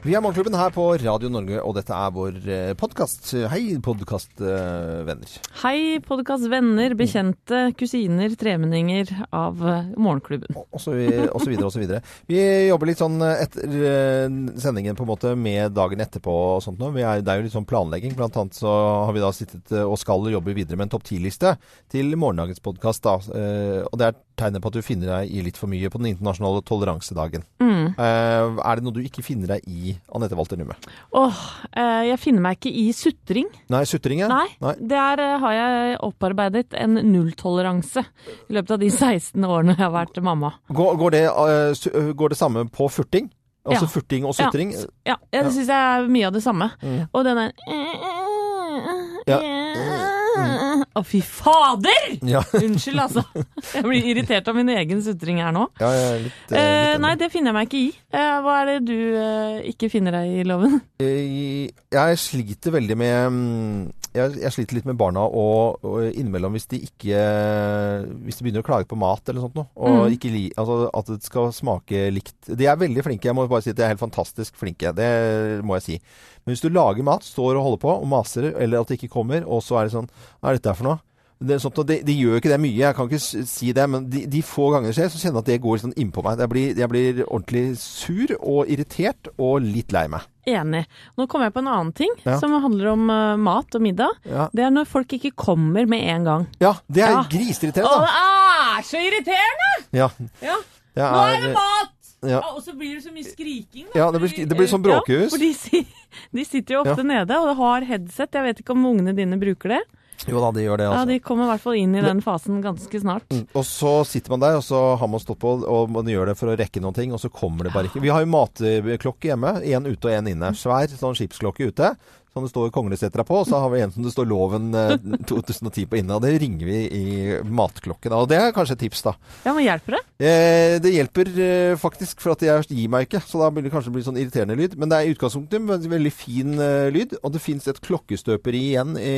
Vi er Morgenklubben her på Radio Norge, og dette er vår podkast. Hei, podkastvenner. Hei, podkastvenner, bekjente, kusiner, tremenninger av eh, Morgenklubben. Og så, og så videre og så videre. Vi jobber litt sånn etter eh, sendingen på en måte med dagen etterpå og sånt nå. Vi er, det er jo litt sånn planlegging. Blant annet så har vi da sittet eh, og skal jobbe videre med en topp 10-liste til morgendagens podkast. da. og det er tegnet på at du finner deg i litt for mye på den internasjonale toleransedagen. Mm. Eh, er det noe du ikke finner deg i, Anette Walter Numme? Åh, eh, jeg finner meg ikke i sutring. Nei, sutring, ja? Nei, der eh, har jeg opparbeidet en nulltoleranse i løpet av de 16 årene jeg har vært mamma. Går, går, det, eh, går det samme på furting? Altså Ja. furting og sutring? Ja, ja, ja det syns jeg er mye av det samme. Mm. Og den der Ja. Å, fy fader! Ja. Unnskyld, altså. Jeg blir irritert av min egen sutring her nå. Ja, jeg er litt, eh, Eh, nei, det finner jeg meg ikke i. Eh, hva er det du eh, ikke finner deg i, Loven? Jeg, Jeg sliter veldig med mm, jeg, jeg sliter litt med barna og, og innimellom hvis de ikke Hvis de begynner å klage på mat eller sånt noe, og Mm. ikke li, altså at det skal smake likt. De er veldig flinke. Jeg må bare si at de er helt fantastisk flinke. Det må jeg si. Men hvis du lager mat, står og holder på og maser, eller at det ikke kommer, og så er det sånn Hva er dette for noe? Er og de, de gjør jo ikke det mye, jeg kan ikke si det, men de, de få ganger det skjer, så kjenner jeg at det går sånn innpå meg. Jeg blir, jeg blir ordentlig sur og irritert og litt lei meg. Enig. Nå kommer jeg på en annen ting Ja. som handler om uh, mat og middag. Ja, Det er når folk ikke kommer med en gang. ja det er Ja. griseirriterende. det er så irriterende! Ja, Ja. det Nå er det mat! ja. Og så blir det så mye skriking. da, Ja, det blir det blir sånn bråkehus. Ja, for de, de sitter jo ofte nede og har headset. Jeg vet ikke om ungene dine bruker det. Jo da, de gjør det, Altså. Ja. De kommer i hvert fall inn i den fasen ganske snart. Mm, Og så sitter man der, og så har man stått på, og man gjør det for å rekke noen ting, og så kommer det bare ikke. Vi har jo matklokke hjemme. Én ute og én inne. Svær sånn skipsklokke ute. Som det står Konglesetra på, og så har vi en som det står Loven eh, 2010 på innen. Og det ringer vi i matklokken. Og det er kanskje et tips, da. Ja, men hjelper det? Eh, det hjelper eh, faktisk, for at jeg gir meg ikke. Så da blir det kanskje bli sånn irriterende lyd. Men det er i utgangspunktet en veldig- fin eh, lyd. Og det fins et klokkestøperi igjen i,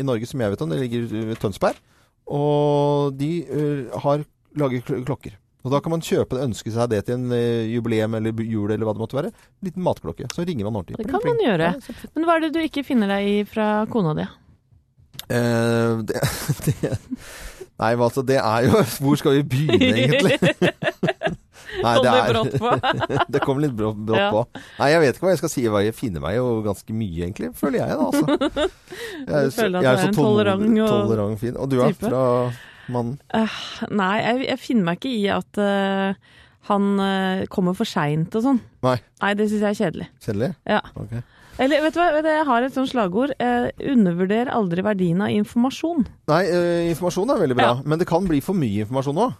i Norge som jeg vet om. Det ligger ved Tønsberg. Og de eh, har lager klokker. Og da kan man kjøpe ønske seg det til en eh, jubileum eller jul eller hva det måtte være. En liten matklokke. Så ringer man ordentlig. Det kan man gjøre. Men hva er det du ikke finner deg i fra kona di? Uh, det, det Nei, altså, det er jo Hvor skal vi begynne, egentlig? Nei, det er- det kom litt brått, brått Ja. på. Nei, jeg vet ikke hva jeg skal si. Jeg finner meg jo ganske mye, egentlig. Føler jeg, da. Altså. Jeg Du føler at jeg er en så tolerant og tolerant fin. Og du er fra mannen? Nei, jeg, jeg finner meg ikke i at uh, han uh, kommer for seint og sånn. Nei. Nei, det syns jeg er kjedelig. Kjedelig? Ja. Okay. Eller vet du hva, jeg har et sånt slagord. Eh, undervurder aldri verdien av informasjon. Nei, eh, informasjon er veldig bra. Ja. Men det kan bli for mye informasjon òg.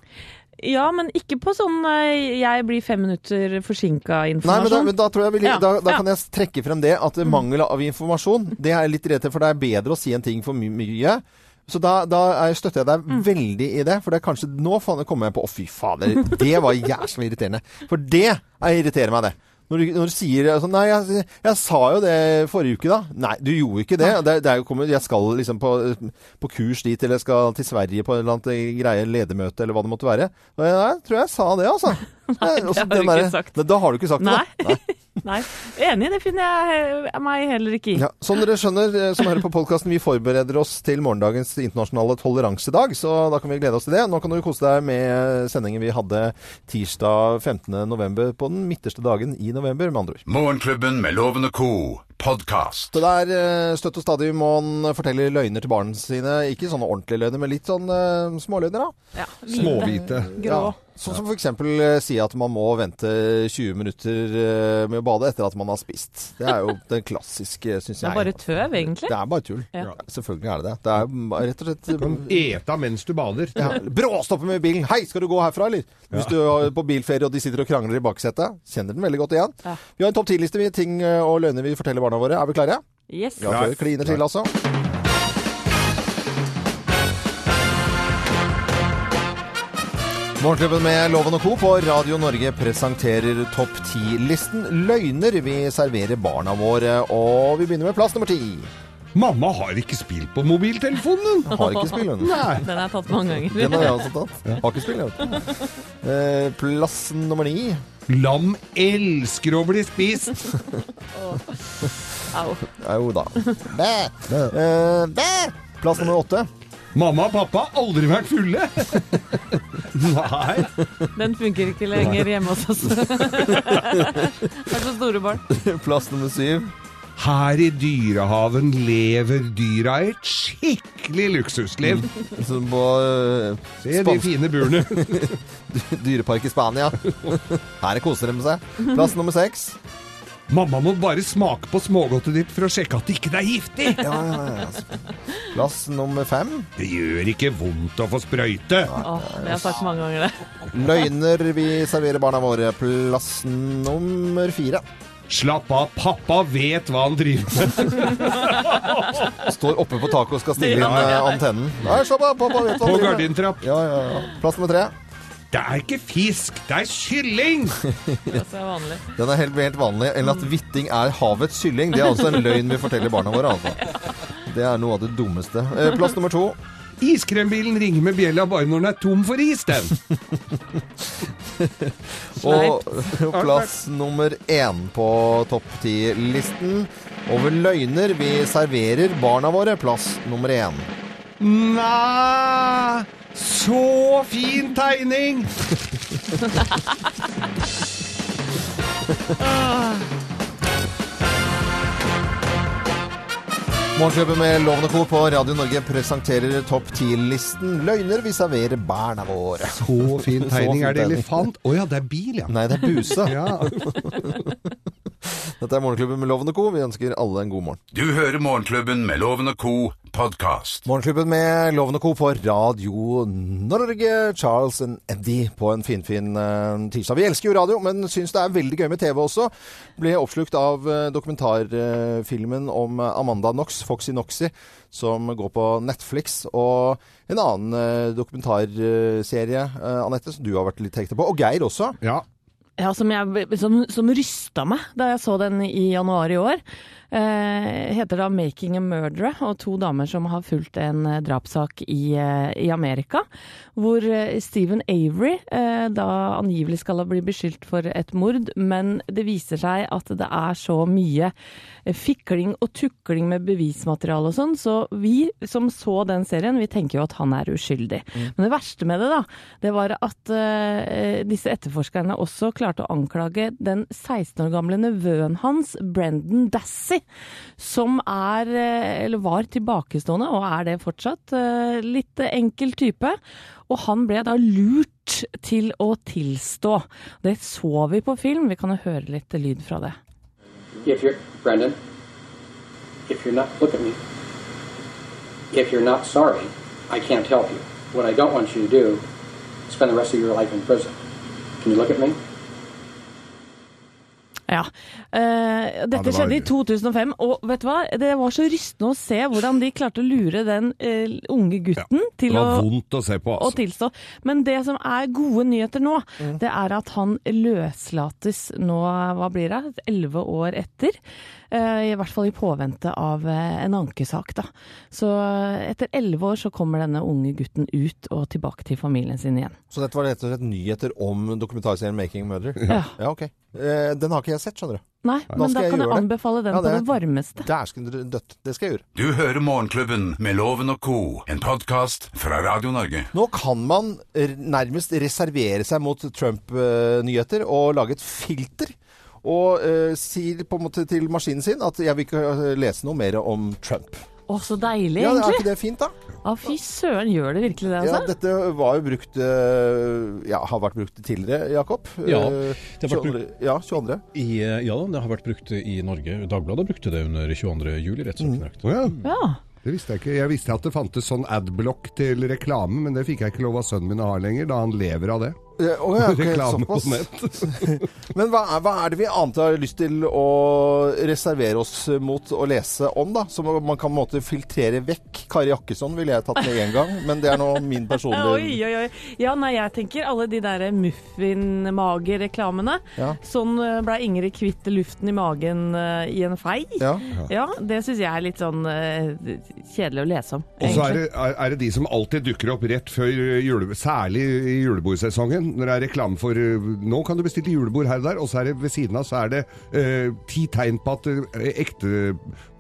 Ja, men ikke på sånn jeg blir fem minutter forsinka Nei, men da, men da tror jeg vil, Ja, da, da ja. kan jeg trekke frem det at mangel av informasjon Det er litt redd for det er bedre å si en ting for my mye. Så da, da er, støtter jeg deg Mm. veldig i det. For det er kanskje Nå kommer jeg på Å, fy fader. Det var jævlig irriterende. For det er irriterer meg, det. Når du, når du sier sånn Nei, jeg, jeg sa jo det forrige uke, da. Nei, du gjorde ikke det. det, det er jo kommet, jeg skal liksom på, på kurs dit, eller jeg skal til Sverige på et eller annet greie, ledermøte, eller hva det måtte være. Og jeg, jeg tror jeg sa det, altså. Nei, det har du ikke sagt. Da har du ikke sagt det. Nei. da. Nei. Enig, det finner jeg meg heller ikke i. Ja, som dere skjønner, eh, som hører på podkasten, vi forbereder oss til morgendagens internasjonale toleransedag, så da kan vi glede oss til det. Nå kan du kose deg med sendingen vi hadde tirsdag 15. november, på den midterste dagen i november, med andre ord. Morgenklubben med lovende ko, podcast. podkast. Så der eh, støtt og stadig må han fortelle løgner til barna sine. Ikke sånne ordentlige løgner, men litt sånn uh, småløgner, da. Ja, hvite, Småhvite. Grå. Ja. Sånn som f.eks. Uh, si at man må vente 20 minutter eh, med å bade etter at man har spist. Det er jo den klassiske, syns Det er bare tøv, egentlig. Det er bare tull. Ja. Selvfølgelig er det det. Det er rett og slett Du Kan ete mens du bader. ja. Bråstoppe med bilen. 'Hei, skal du gå herfra, eller?' Hvis du er på bilferie og de sitter og krangler i baksetet. Kjenner den veldig godt igjen. Ja. Vi har en topp 10-liste med ting eh, og løgner vi forteller barna våre. Er vi klare? Yes. Ja, kliner til, altså. Morgenklubben med Loven og Co. på Radio Norge presenterer topp 10-listen løgner vi serverer barna våre. Og vi begynner med plass nummer ti. Mamma har ikke spilt på mobiltelefonen! Har ikke spill, hun. Nei. Den er tatt mange ganger. Den har jeg også tatt. Har ikke spill, jeg vet. Eh, plass nummer ni. Lam elsker å bli spist! Au. Jo da. Bæ. Eh, bæ. Plass nummer åtte. Mamma og pappa har aldri vært fulle! Nei. Den funker ikke lenger hjemme hos oss. Det er så store barn. Plass nummer syv. Her i dyrehaven lever dyra et skikkelig luksusliv. Som på uh, Se de fine burene. dyrepark i Spania. Her koser de seg. Plass nummer seks. Mamma må bare smake på smågodtet ditt for å sjekke at det ikke er giftig. Ja, ja, ja. Plass nummer fem. Det gjør ikke vondt å få sprøyte. Åh, det har jeg sagt mange ganger, det. Løgner vi serverer barna våre. Plass nummer fire. Slapp av, pappa vet hva han driver med. Står oppe på taket og skal stille inn eh, antennen. Nei, slapp av, pappa vet hva han driver med. På gardintrapp. Ja, ja, ja. Plass nummer tre. Det er ikke fisk, det er kylling! Det er så vanlig. Den er helt, helt vanlig. Eller at hvitting er havets kylling. Det er altså en løgn vi forteller barna våre. Altså. Det er noe av det dummeste. Eh, Plass nummer to. Iskrembilen ringer med bjella bare når den er tom for is, den. Og plass nummer én på topp ti-listen. Over løgner vi serverer barna våre. Plass nummer én. Nei, så fin tegning! Morgenklubben med Lovende Co. på Radio Norge presenterer topp 10-listen Løgner vi serverer barna våre. Så fin Så tegning. fin Er det tegning. elefant? Å ja, det er bil, ja. Nei, det er buse. Ja. Dette er Morgenklubben med Loven og Co. Vi ønsker alle en god morgen. Du hører Morgenklubben med Loven og Co. podkast. Morgenklubben med Loven og Co. på Radio Norge. Charles and Eddie på en finfin uh, tirsdag. Vi elsker jo radio, men syns det er veldig gøy med TV også. Ble oppslukt av eh, dokumentarfilmen om eh, Amanda Knox, Foxy Noxy, som går på Netflix. Og en annen eh, dokumentarserie, uh, Anette, som du har vært litt hekta på. Og Geir også. ja. Ja, som, jeg, som, som rysta meg da jeg så den i januar i år. Eh, heter da 'Making a Murderer', og to damer som har fulgt en eh, drapssak i, eh, i Amerika. Hvor Stephen Avery eh, da angivelig skal ha bli beskyldt for et mord, men det viser seg at det er så mye fikling og tukling med bevismateriale og sånn, så vi som så den serien, vi tenker jo at han er uskyldig. Men det verste med det, da, det var at disse etterforskerne også klarte å anklage den 16 år gamle nevøen hans, Brendan Dassey, som er, eh, eller var tilbakestående, og er det fortsatt, eh, litt enkel type. Og han ble da lurt til å tilstå. Det så vi på film, vi kan jo høre litt lyd fra det. If you're Brendan, if you're not look at me. If you're not sorry, I can't help you. What I don't want you to do spend the rest of your life in prison. Can you look at me? Ja. Uh, dette det var- skjedde i 2005, og vet du hva? Det var så rystende å se hvordan de klarte å lure den uh, unge gutten ja, til å å se på, å altså. tilstå. Men det som er gode nyheter nå, Mm. det er at han løslates nå, hva blir det, elleve år etter. Eh, I hvert fall i påvente av eh, en ankesak, da. Så eh, etter elleve år så kommer denne unge gutten ut og tilbake til familien sin igjen. Så dette var rett og slett nyheter om dokumentarserien 'Making Murder'? Ja. Ja, ok. Eh, den har ikke jeg sett, skjønner du. Nei, men da kan jeg det? anbefale den Ja, på det- det varmeste. Dæsken dødt. Det skal jeg gjøre. Du hører Morgenklubben med Loven og Co. En podkast fra Radio Norge. Nå kan man nærmest reservere seg mot Trump-nyheter og lage et filter. Og eh, sier på en måte til maskinen sin at jeg vil ikke eh, lese noe mer om Trump. Å, så deilig, Ja, Er egentlig. ikke det fint, da? Ja, fy søren, gjør det virkelig det, Ja, altså? Dette var jo brukt eh, Ja, har vært brukt tidligere, Jakob? Ja, Eh, det har vært 22. Ja, 22. I, eh, ja, det har vært brukt i Norge. Dagbladet brukte det under 22. juli, rett Mm. og slett. Å ja. Ja. Det visste jeg ikke. Jeg visste at det fantes sånn adblock til reklame, men det fikk jeg ikke lov av sønnen min å ha lenger, da han lever av det. Å ja, okay, Reklame på nett. Men hva er, hva er det vi annet har lyst til å reservere oss mot å lese om, da? Som man kan på en måte filtrere vekk. Kari Jakkesson ville jeg tatt med en gang, men det er nå min Oi, personlige oi, oi. Ja, nei, jeg tenker alle de der muffinmagereklamene. Ja. Sånn eh, ble Ingrid kvitt luften i magen eh, i en fei. Ja. Ja, det syns jeg er litt sånn eh, kjedelig å lese om. Og så er det, er, er det de som alltid dukker opp rett før jule, særlig i julebordsesongen. Når det er reklame for eh, Nå kan du bestille julebord her og der, og så er det ved siden av så er det eh, ti tegn på at eh,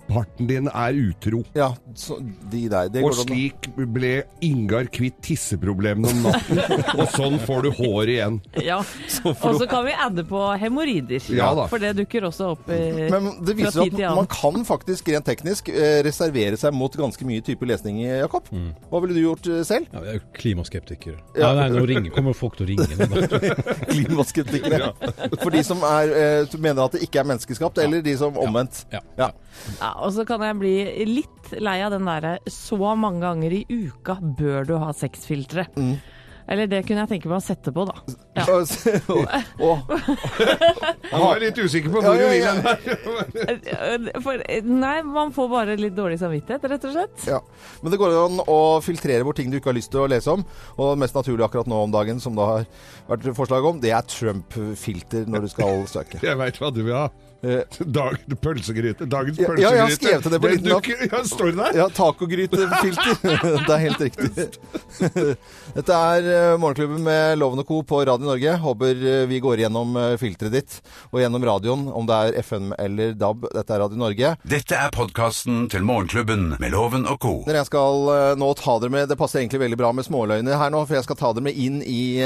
ekteparten din er utro. ja så de der. Det Og går an slik ble Ingar kvitt tisseproblemene om natten. og sånn får du hår igjen. Ja. Og så kan vi adde på hemoroider. Ja da. For det dukker også opp eh, Men det fra viser tid at til annen. man kan faktisk rent teknisk eh, reservere seg mot ganske mye type lesning, Jakob. Hva ville du gjort eh, selv? Ja, jeg er klimaskeptiker. Ja. Nei, nei, nå ringer, kommer folk til å ringe. klimaskeptikere. ja. For de som er, eh, mener at det ikke er menneskeskapt, eller de som omvendt. Ja. Ja. Og så kan jeg bli litt lei av den derre så mange ganger i uka bør du ha sexfiltre. Mm. Eller det kunne jeg tenke meg å sette på, da. Ja. Han var litt usikker på hvor du vil hen. Nei, man får bare litt dårlig samvittighet, rett og slett. ja. Men det går an å filtrere bort ting du ikke har lyst til å lese om. Og det mest naturlige akkurat nå om dagen, som det har vært forslag om, det er Trump-filter når du skal søke. Jeg veit hva du vil ha. Eh, Dag, pølsegryte. Dagens pølsegryte. ja, jeg har skrevet det på liten lapp. Ja, står det der? Ja, tacogrytefilter. det er helt riktig. Dette er eh, Morgenklubben med Loven og Co. på Radio Norge. Håper eh, vi går gjennom filteret ditt og gjennom radioen, om det er FM eller DAB. Dette er Radio Norge. Dette er podkasten til Morgenklubben med Loven og co. Dere, Jeg skal nå ta dere med Det passer egentlig veldig bra med småløgner her nå, for jeg skal ta dere med inn i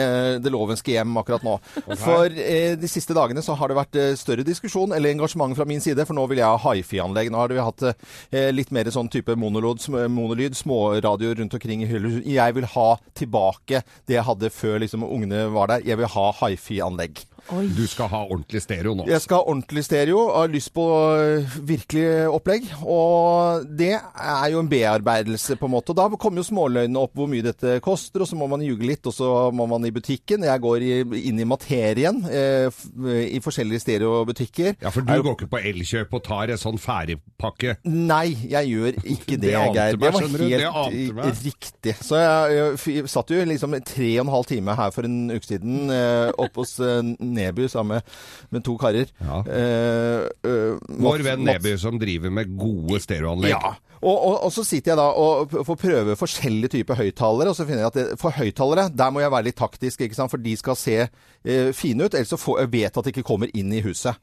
det lovenske hjem akkurat nå. For de siste dagene så har det vært større diskusjon eller engasjement fra min side, for nå vil jeg ha hifi-anlegg. Nå har vi hatt eh, litt mer sånn type monolyd, sm monolyd småradioer rundt omkring i hyller. Jeg vil ha tilbake det jeg hadde før liksom ungene var der. Jeg vil ha hifi-anlegg. Oi. Du skal ha ordentlig stereo nå. Jeg skal ha ordentlig stereo. Har lyst på øh, virkelig opplegg. Og det er jo en bearbeidelse, på en måte. Og da kommer jo småløgnene opp hvor mye dette koster, og så må man ljuge litt, og så må man i butikken. Jeg går i, inn i materien eh, i forskjellige stereobutikker. Ja, for du Er går ikke på Elkjøp og tar en sånn ferdigpakke. Nei, jeg gjør ikke det, Det Geir. Det var helt. Det riktig. Så jeg, jeg, jeg, satt jo liksom tre og en halv time her for en uke siden eh, oppe hos eh, Neby sammen med, med to karer. Ja. Eh, eh, Vår venn Neby som driver med gode stereoanlegg. Ja. Og, og, og så sitter jeg da og får prøve forskjellige typer høyttalere, og så finner jeg at det, for høyttalere, der må jeg være litt taktisk, ikke sant? for de skal se eh, fine ut, ellers så får, jeg vet at de ikke kommer inn i huset.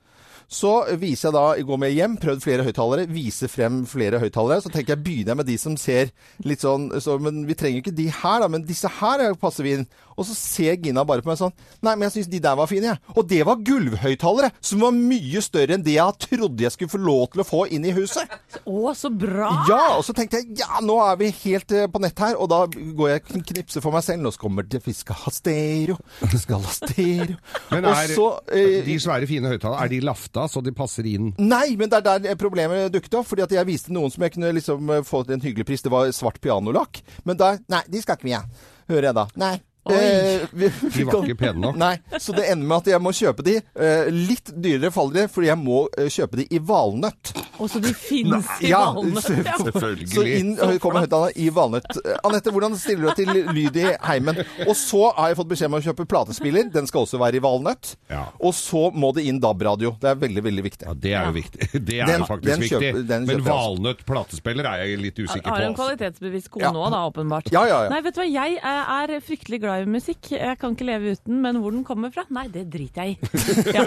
Så viser jeg da, går med hjem, prøvd flere høyttalere, viser frem flere høyttalere. Så tenker jeg begynner jeg med de som ser litt sånn så, Men vi trenger jo ikke de her, da, men disse her passer vi inn. Og så ser Gina bare på meg sånn Nei, men jeg syns de der var fine, jeg. Og det var gulvhøyttalere, som var mye større enn det jeg trodde jeg skulle få lov til å få inn i huset. Å, så bra! Ja, og så tenkte jeg ja, nå er vi helt eh, på nett her, og da går jeg og knipser for meg selv. Nå kommer det, vi skal ha stereo, vi skal ha stereo. Men og er så eh, de svære, fine høyttalerne, er de lafta så de passer inn? Nei, men det er der problemet dukket opp. Fordi at jeg viste noen som jeg kunne liksom få til en hyggelig pris. Det var svart pianolakk. Men da Nei, de skal ikke vi ha. Hører jeg da. Nei. Eh, vi, De var ikke pene nok. Nei, så det ender med at jeg må kjøpe de. Eh, litt dyrere faller de, fordi jeg må eh, kjøpe de i valnøtt. Og så de finnes i Ja, valnøtt. Ja. Selvfølgelig. Så inn kommer høyttalerne i valnøtt. Eh, Anette, hvordan stiller du deg til lyd i heimen? Og så har jeg fått beskjed om å kjøpe platespiller. Den skal også være i valnøtt. Ja. Og så må det inn DAB-radio. Det er veldig, veldig viktig. Ja, det er jo viktig. Det er Den- jo faktisk den viktig. den Men kjøper valnøtt platespiller er jeg litt usikker på. Har på. en altså. kvalitetsbevisst kone Ja. òg, da, åpenbart. Ja, ja, ja. Nei, vet du hva, jeg eh, er fryktelig glad i musikk. Jeg kan ikke leve uten, men hvor den kommer fra, nei, det driter jeg i. Ja.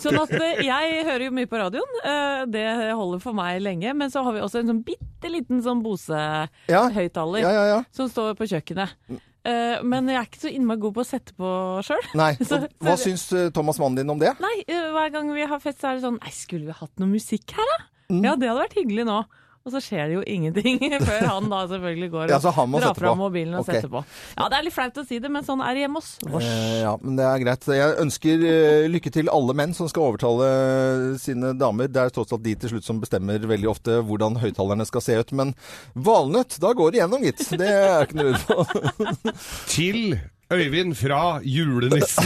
Sånn at eh, jeg hører jo mye på radioen. eh, Det holder for meg lenge. Men så har vi også en sånn bitte liten sånn Bose-høyttaler Ja, ja, ja. som står på kjøkkenet. Eh, Men jeg er ikke så innmari god på å sette på sjøl. Hva syns Thomas mannen din om det? Nei, hver gang vi har fest, så er det sånn Nei, skulle vi hatt noe musikk her, da? Mm. Ja, det hadde vært hyggelig nå. Og så skjer det jo ingenting før han da selvfølgelig går og Ja, så han må drar fra fram mobilen og okay. setter på. Ja, det er litt flaut å si det, men sånn er det hjemme hos oss. Eh, ja, men det er greit. Jeg ønsker eh, lykke til alle menn som skal overtale sine damer. Det er tross alt de til slutt som bestemmer veldig ofte hvordan høyttalerne skal se ut. Men valnøtt, da går det igjennom, gitt. Det er ikke noe lurt på. Til Øyvind fra julenissen.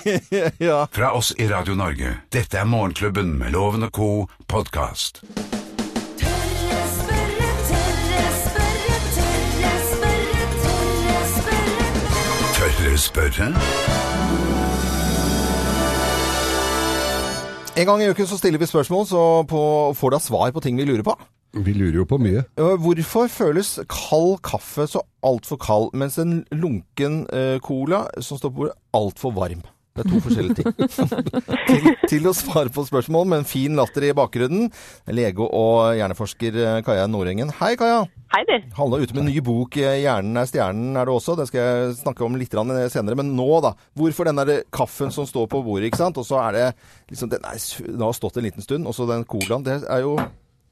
ja. Fra oss i Radio Norge. Dette er Morgenklubben med Loven og co. podkast. Spørre. En gang i uken så stiller vi spørsmål, så på, får da svar på ting vi lurer på. Vi lurer jo på mye. Hvorfor føles kald kaffe så altfor kald, mens en lunken eh, cola som står på bordet, altfor varm? Det er to forskjellige ting. til, til å svare på spørsmål med en fin latter i bakgrunnen, lege og hjerneforsker eh, Kaja Nordengen. Hei, Kaja. Hei, du. Halla ute med en ny bok. eh, 'Hjernen er stjernen' er det også. Det skal jeg snakke om litt senere. Men nå, da. Hvorfor den der kaffen som står på bordet, ikke sant. Og så er det liksom Den, er, den har stått en liten stund. Og så den colaen. Det er jo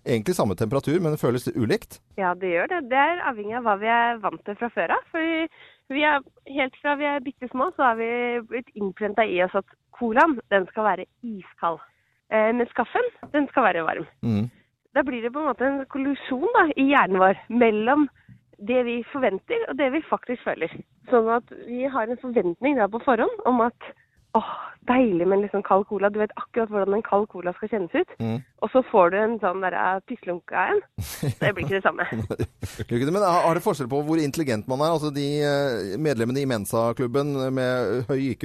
egentlig samme temperatur, men det føles ulikt. Ja, det gjør det. Det er avhengig av hva vi er vant til fra før av. For vi er, helt fra vi er bitte små, så har vi blitt innprenta i oss at colaen, den skal være iskald. Eh, mens kaffen, den skal være varm. Mm. Da blir det på en måte en kollisjon da, i hjernen vår mellom det vi forventer og det vi faktisk føler. Sånn at vi har en forventning da på forhånd om at åh, deilig med en liksom kald cola. Du vet akkurat hvordan en kald cola skal kjennes ut. Mm. Og så får du en sånn der av en. Det blir ikke det samme. Men har har det forskjell på hvor intelligent man er? Altså de eh, medlemmene i Mensa-klubben med høy IQ,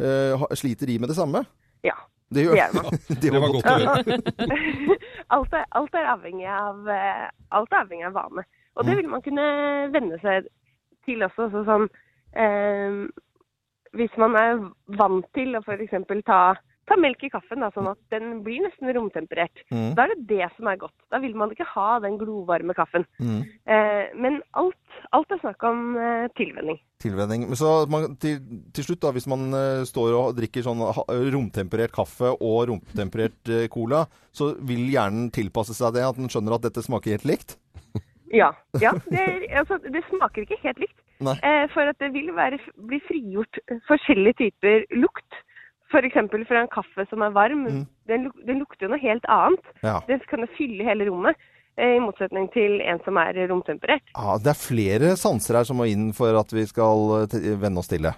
eh, sliter de med det samme? Ja. Det, gjør- Det man. det Det var godt å høre. alt, er, alt, er avhengig av, eh, alt er avhengig av vane. Og det vil man kunne venne seg til også. Så sånn, eh, hvis man er vant til å f.eks. Ta, ta melk i kaffen, da, sånn at den blir nesten romtemperert, Mm. da er det det som er godt. Da vil man ikke ha den glovarme kaffen. Mm. Eh, men alt, alt er snakk om eh, tilvenning. Tilvenning. Så man, til, til slutt, da, hvis man eh, står og drikker sånn romtemperert kaffe og romtemperert eh, cola, så vil hjernen tilpasse seg det, at den skjønner at dette smaker helt likt? Ja. ja det, er, altså, det smaker ikke helt likt. Eh, for at det vil være, bli frigjort forskjellige typer lukt. F.eks. fra en kaffe som er varm. Mm. Den, den lukter jo noe helt annet. Ja. Den kan jo fylle hele rommet. eh, I motsetning til en som er romtemperert. ja. Det er flere sanser her som må inn for at vi skal eh, venne oss til det.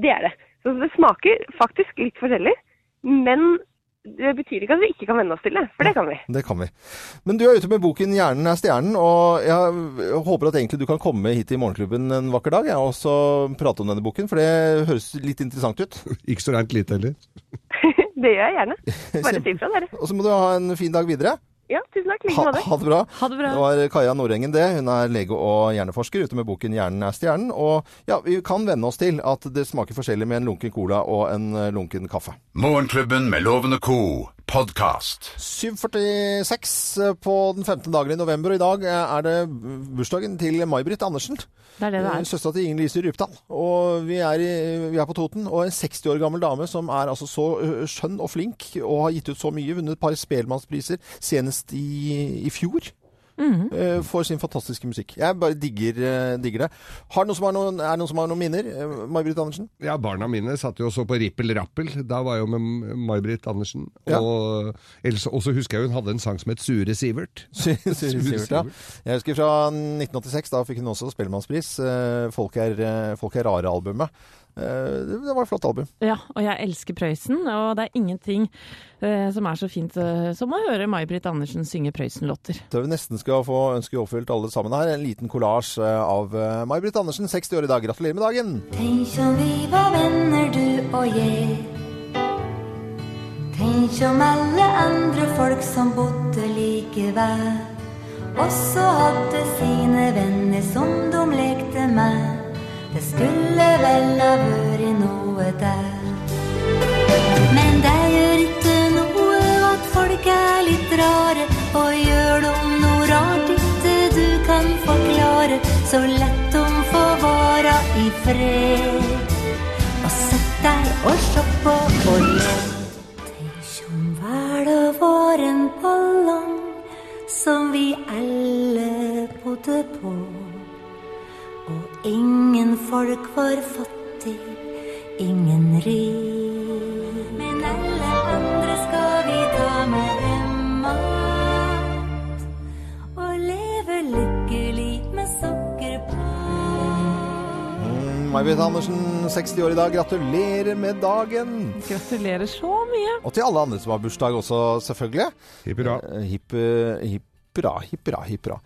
Det er det. Så det smaker faktisk litt forskjellig. Men det betyr ikke at vi ikke kan venne oss til det, for det kan vi. Det kan vi. Men du er ute med boken 'Hjernen er stjernen', og jeg håper at egentlig du kan komme hit til Morgenklubben en vakker dag ja, og så prate om denne boken, for det høres litt interessant ut. Ikke så rent lite heller. Det gjør jeg gjerne. Bare si fra, dere. Og så må du ha en fin dag videre. Ja, tusen takk. Ha, like måte. ha det bra. Ha det bra. Det var Kaja Nordengen det. Hun er lege og hjerneforsker ute med boken 'Hjernen er stjernen'. Og ja, vi kan venne oss til at det smaker forskjellig med en lunken cola og en eh, lunken kaffe. Morgenklubben med lovende co. podkast. 7.46 på den 15. dagen i november, og i dag eh, er det bursdagen til May-Britt Andersen. Det er det det Eh, er. Søstera til Ingen Lise Rypdal. Og vi er, i, vi er på Toten. Og en 60 år gammel dame som er altså så skjønn og flink og har gitt ut så mye. Vunnet et par Spelmannspriser senest i, i fjor. Mhm. eh, For sin fantastiske musikk. Jeg bare digger, eh, digger det. Har noen som har noen, er det noen som har noen minner? Eh, May-Britt Andersen? Ja, barna mine satt jo og så på Rippel Rappel. Da var jeg jo med May-Britt Andersen. Ja. Og og så husker jeg hun hadde en sang som het Sure Sivert. Sure Sivert, ja. Jeg husker fra 1986. Da fikk hun også Spellemannspris. Folk er, Folk er rare-albumet. Eh, Det var et flott album. Ja, og jeg elsker Prøysen, og det er ingenting eh, som er så fint eh, som å høre May-Britt Andersen synge Prøysen-låter. Tror vi nesten skal få ønsket oppfylt alle sammen her. En liten kollasj eh, av eh, May-Britt Andersen, 60 år i dag. Gratulerer med dagen! Tenk om vi var venner, du og jeg. Tenk om alle andre folk som bodde like ved, også hadde sine venner som de lekte med. Det skulle vel ha vært noe der. Men det gjør ikke noe at folk er litt rare, og gjør dem noe rart ikke du kan forklare, så lett dem får vara i fred. Og sett deg og se på og le. Tenk om verden var som vi alle bodde på. Ingen folk var fattig, ingen rik. Men alle andre skal vi ta med hjem att. Og leve lykkelig med sukker på. May-Britt Andersen, 60 år i dag. Gratulerer med dagen! Gratulerer så mye. Og til alle andre som har bursdag også, selvfølgelig. Hipp hurra. Eh, Hipp hipp hurra, hipp hurra, hipp hurra.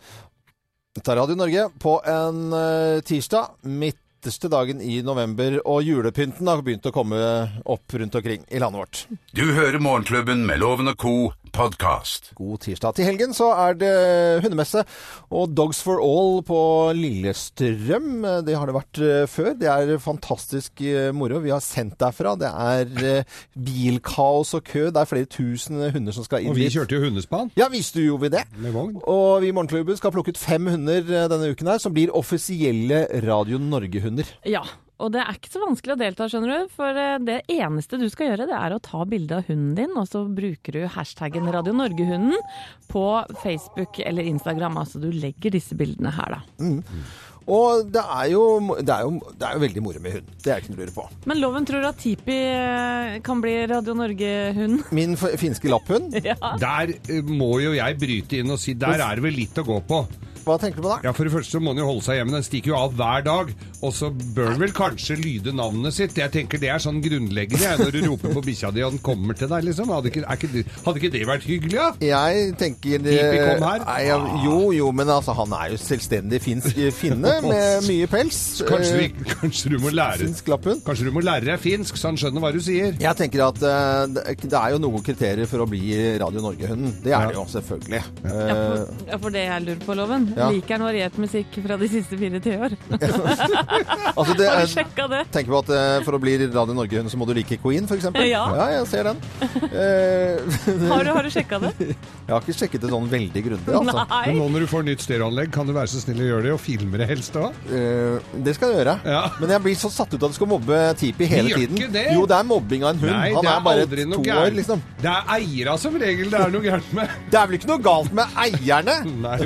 Dette er Radio Norge på en eh, tirsdag. Midterste dagen i november. Og julepynten har begynt å komme opp rundt omkring i landet vårt. Du hører Morgenklubben med Loven og Co. podkast. God tirsdag. Til helgen så er det hundemesse og Dogs for All på Lillestrøm. Det har det vært eh, før. Det er fantastisk eh, moro. Vi har sendt derfra. Det er eh, bilkaos og kø. Det er flere tusen hunder som skal inn Og vi kjørte jo hundespann Ja, visste du jo vi det? med vogn. Og vi i Morgenklubben skal plukke ut fem hunder denne uken her, som blir offisielle Radio Norge-hunder. Ja, og det er ikke så vanskelig å delta, skjønner du. For eh, det eneste du skal gjøre, det er å ta bilde av hunden din, og så bruker du hashtaggen Radio Norge-hunden på Facebook eller Instagram. Altså du legger disse bildene her, da. Og det er, jo, det, er jo, det er jo veldig moro med hund. Det er ikke noe å lure på. Men Loven tror at Tipi eh, kan bli Radio Norge-hund. Min finske lapphund, Ja. Der eh, må jo jeg bryte inn og si der er det vel litt å gå på. Hva tenker du på da? Ja, For det første så må den jo holde seg hjemme. Den stikker jo av hver dag. Og så bør den vel kanskje lyde navnet sitt. Jeg tenker Det er sånn grunnleggende jeg, når du roper på bikkja di og den kommer til deg. liksom. Hadde ikke, er ikke, det- hadde ikke det vært hyggelig? Ja? Jeg tenker Tipi. Nei, ja, jo, jo, men altså, han er jo selvstendig finsk finne med mye pels. Kanskje, Eh, vi, kanskje du må lære Kanskje du må lære deg finsk, så han skjønner hva du sier. Jeg tenker at uh, det det er jo noen kriterier for å bli Radio Norge-hunden. Det er det jo, selvfølgelig. Ja, Eh, for, ja, for det jeg lurer på, Loven. Ja. Liker han variert musikk fra de siste fire-ti år? altså, det, Har du sjekka det? tenker på at eh, For å bli Radio Norge-hund så må du like Queen, f.eks.? Ja. ja, jeg ser den. Eh, Har du, har du sjekka det? jeg har ikke sjekket det sånn veldig grundig, altså. Men nå når du får nytt stereoanlegg, kan du være så snill å gjøre det, og filme det helst òg? Uh, det skal jeg gjøre. Ja. Men jeg blir så satt ut av at du skal mobbe Tipi hele gjør tiden. ikke det. Jo, det er mobbing av en hund. Nei, Han er, er bare aldri to noe år, liksom. Det er eiera som regel det er noe gærent med. Det er vel ikke noe galt med eierne? Nei,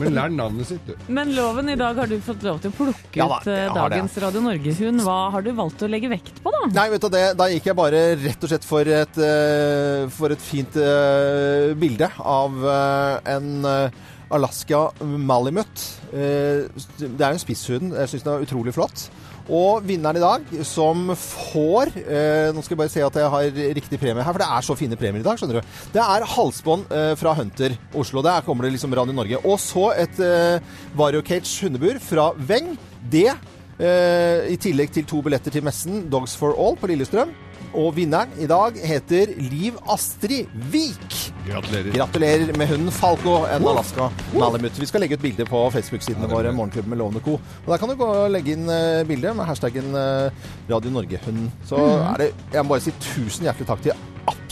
men lær navnet sitt, du. Men Loven, i dag har du fått lov til å plukke Ja da, ut dagens det. dagens Radio Norge-hund. Hva har du valgt å legge vekt på, da? Nei, vet du det, da gikk jeg bare rett og slett for et, eh, for et fint eh, bilde av eh, en eh, Alaska Malimut. Eh, det er jo en spisshund. Jeg syns den er utrolig flott. Og vinneren i dag, som får eh, Nå skal jeg bare se at jeg har riktig premie her, for det er så fine premier i dag, skjønner du. Det er halsbånd eh, fra Hunter Oslo. Der kommer det liksom Radio Norge. Og så et eh, Vario Cage hundebur fra Weng. Det Eh, I tillegg til to billetter til messen Dogs for All på Lillestrøm. Og vinneren i dag heter Liv Astrid Vik. Gratulerer. Gratulerer med hunden Falco, en Alaska Malamut. Vi skal legge ut bilde på Facebook-sidene våre, Morgenklubben med Lovende Co. Og Der kan du gå og legge inn eh, bilde med hashtaggen eh, Radio Norge-hunden. Så er det Jeg må bare si tusen hjertelig takk til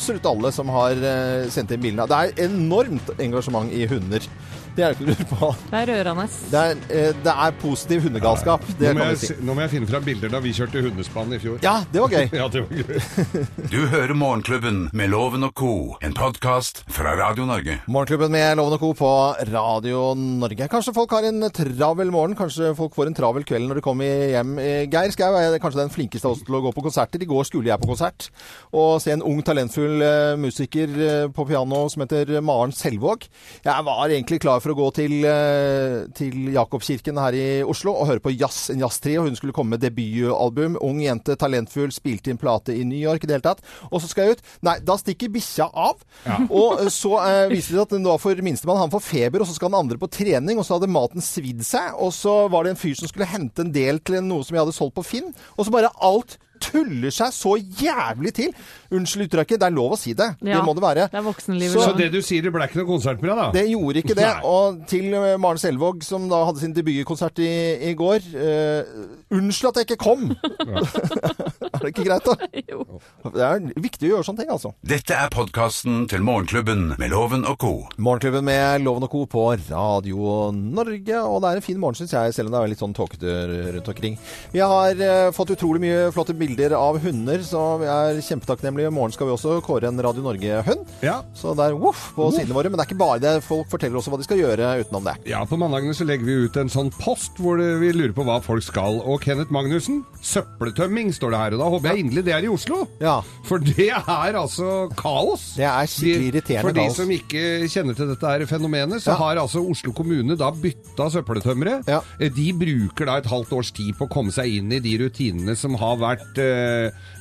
absolutt alle som har eh, sendt inn bildene. Det er enormt engasjement i hunder. Det er ikke å lure på. Det er rørende. Det er, eh, det er positiv hundegalskap. Det Nå må, jeg, si. nå må jeg finne fram bilder da vi kjørte hundespann i fjor. Ja, det var gøy. Ja, det var gøy. Du hører Morgenklubben med Loven og Co., en podkast fra Radio Norge. Morgenklubben med Loven og Co. på Radio Norge. Kanskje folk har en travel morgen, kanskje folk får en travel kveld når de kommer hjem. Eh, Geir Skau er kanskje den flinkeste av oss til å gå på konserter. I går skulle jeg på konsert og se en ung, talentfull eh, musiker eh, på piano som heter Maren Selvåg. Jeg var egentlig klar for å gå til, eh, til Jakobkirken her i Oslo og høre på jazz, en jazztrio. Hun skulle komme med debutalbum. Ung jente, talentfull, spilte inn plate i New York i det hele tatt. Og så skal jeg ut. Nei, da stikker bikkja av. Og eh, så eh, viser det seg at nå for minstemann han får feber, og så skal den andre på trening, og så hadde maten svidd seg. Og så var det en fyr som skulle hente en del til noe som jeg hadde solgt på Finn. Og så bare alt tuller seg så jævlig til. Unnskyld uttrykket, det er lov å si det. Ja, Det må det være. Det er voksenlivet. Så Så det du sier, det ble ikke noe konsert med deg, da? Det gjorde ikke det. Nei. Og til eh, Maren Selvåg, som da hadde sin debutkonsert i, i går Uh, Unnskyld at jeg ikke kom! er det ikke greit, da? Jo. Det er viktig å gjøre sånne ting, altså. Dette er podkasten til Morgenklubben med Loven og Co. Morgenklubben med Loven og Co. på Radio Norge. Og det er en fin morgen, syns jeg, selv om det er litt sånn tåkete rundt omkring. Vi har uh, fått utrolig mye flotte bilder bilder av hunder, så vi er kjempetakknemlige. I morgen skal vi også kåre en Radio Norge-hund. Ja. Så det er voff på sidene våre. Men det er ikke bare det. Folk forteller også hva de skal gjøre utenom det. Ja, på mandagene så legger vi ut en sånn post hvor vi lurer på hva folk skal. Og Kenneth Magnussen, søppeltømming står det her. Og da håper jeg inderlig det er i Oslo. Ja. For det er altså kaos. Det er skikkelig irriterende For de kaos. som ikke kjenner til dette her fenomenet, så Ja. har altså Oslo kommune da bytta søppeltømmere. Ja. Eh, De bruker da et halvt års tid på å komme seg inn i de rutinene som har vært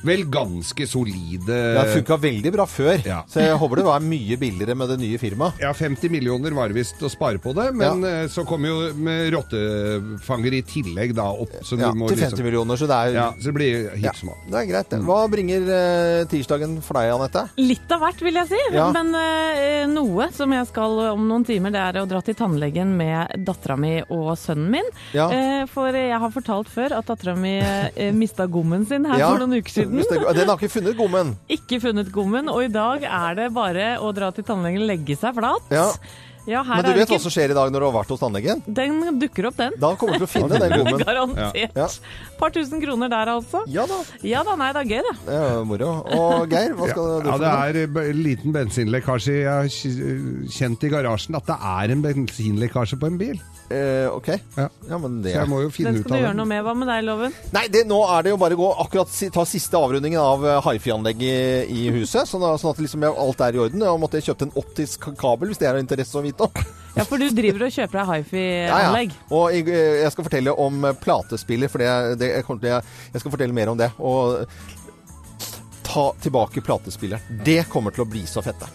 vel ganske solide. Det funka veldig bra før, Ja. så jeg håper det var mye billigere med det nye firmaet. Ja, 50 millioner var det visst å spare på det, men ja. så kom jo med rottefanger i tillegg da opp. Så Ja, må til 50 liksom- millioner, så det er Ja, så det blir hipp som det er greit. det. Hva bringer eh, tirsdagen for deg, Anette? Litt av hvert, vil jeg si. Ja. Men eh, noe som jeg skal om noen timer, det er å dra til tannlegen med dattera mi og sønnen min. Ja. Eh, for jeg har fortalt før at dattera mi eh, mista gommen sin her Ja, for noen uker siden. det- Den har ikke funnet gommen. Ikke funnet gommen, og i dag er det bare å dra til tannlegen, legge seg flat. Ja. Ja, her Men du er vet hva som skjer i dag når du har vært hos tannlegen? Den dukker opp, den. Da kommer du til å finne den gommen. Garantert. Ja. Par tusen kroner der, altså. Ja da, Ja da, nei, det er gøy, det. det er moro. Og Geir, hva skal du Ja, for det er eh, en liten bensinlekkasje. Jeg har kjent i garasjen at det er en bensinlekkasje på en bil. Eh, ok. Ja. Ja, men det Så jeg må jo finne Den skal du gjøre noe med. Hva med deg, Loven? Nei, det, nå er det jo bare å gå akkurat ta siste avrundingen av eh, hifi-anlegget i, i huset. Sånn, sånn at liksom alt er i orden. Jeg måtte jeg kjøpt en optisk kabel, hvis det er av interesse å vite om. Ja, for du driver og kjøper deg Ja, ja. hifi-anlegg. Og jeg, eh, jeg skal fortelle om eh, platespiller, for det, det jeg, kommer til, jeg skal fortelle mer om det. Og ta tilbake platespilleren. Det kommer til å bli så fette.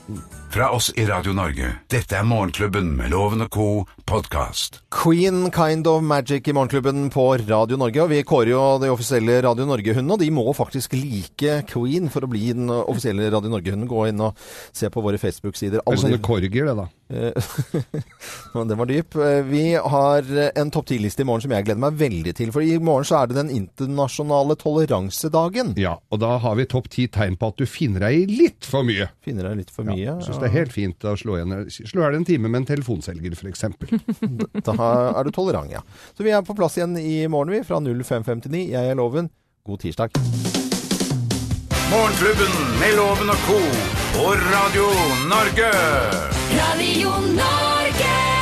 Fra oss i Radio Norge. Dette er Morgenklubben med Loven og co. podkast. Queen Kind of Magic i Morgenklubben på Radio Norge. Og vi kårer jo de offisielle Radio Norge-hundene, og de må faktisk like Queen for å bli den offisielle Radio Norge-hunden. Gå inn og se på våre Facebook-sider. Det er sånne korger, det da. Eh, Den var dyp. Eh, Vi har en topp 10-liste i morgen som jeg gleder meg veldig til. For i morgen så er det den internasjonale toleransedagen. Ja, og da har vi topp ti tegn på at du finner deg i litt for mye. Finner deg litt for mye? Ja, Syns det er helt fint å slå igjen Slå i hjel en time med en telefonselger, f.eks. Da er du tolerant, ja. Så vi er på plass igjen i morgen, vi. Fra 0559. Jeg er Loven. God tirsdag. Morgenklubben med Loven og co. på Radio Norge. Radio Norge.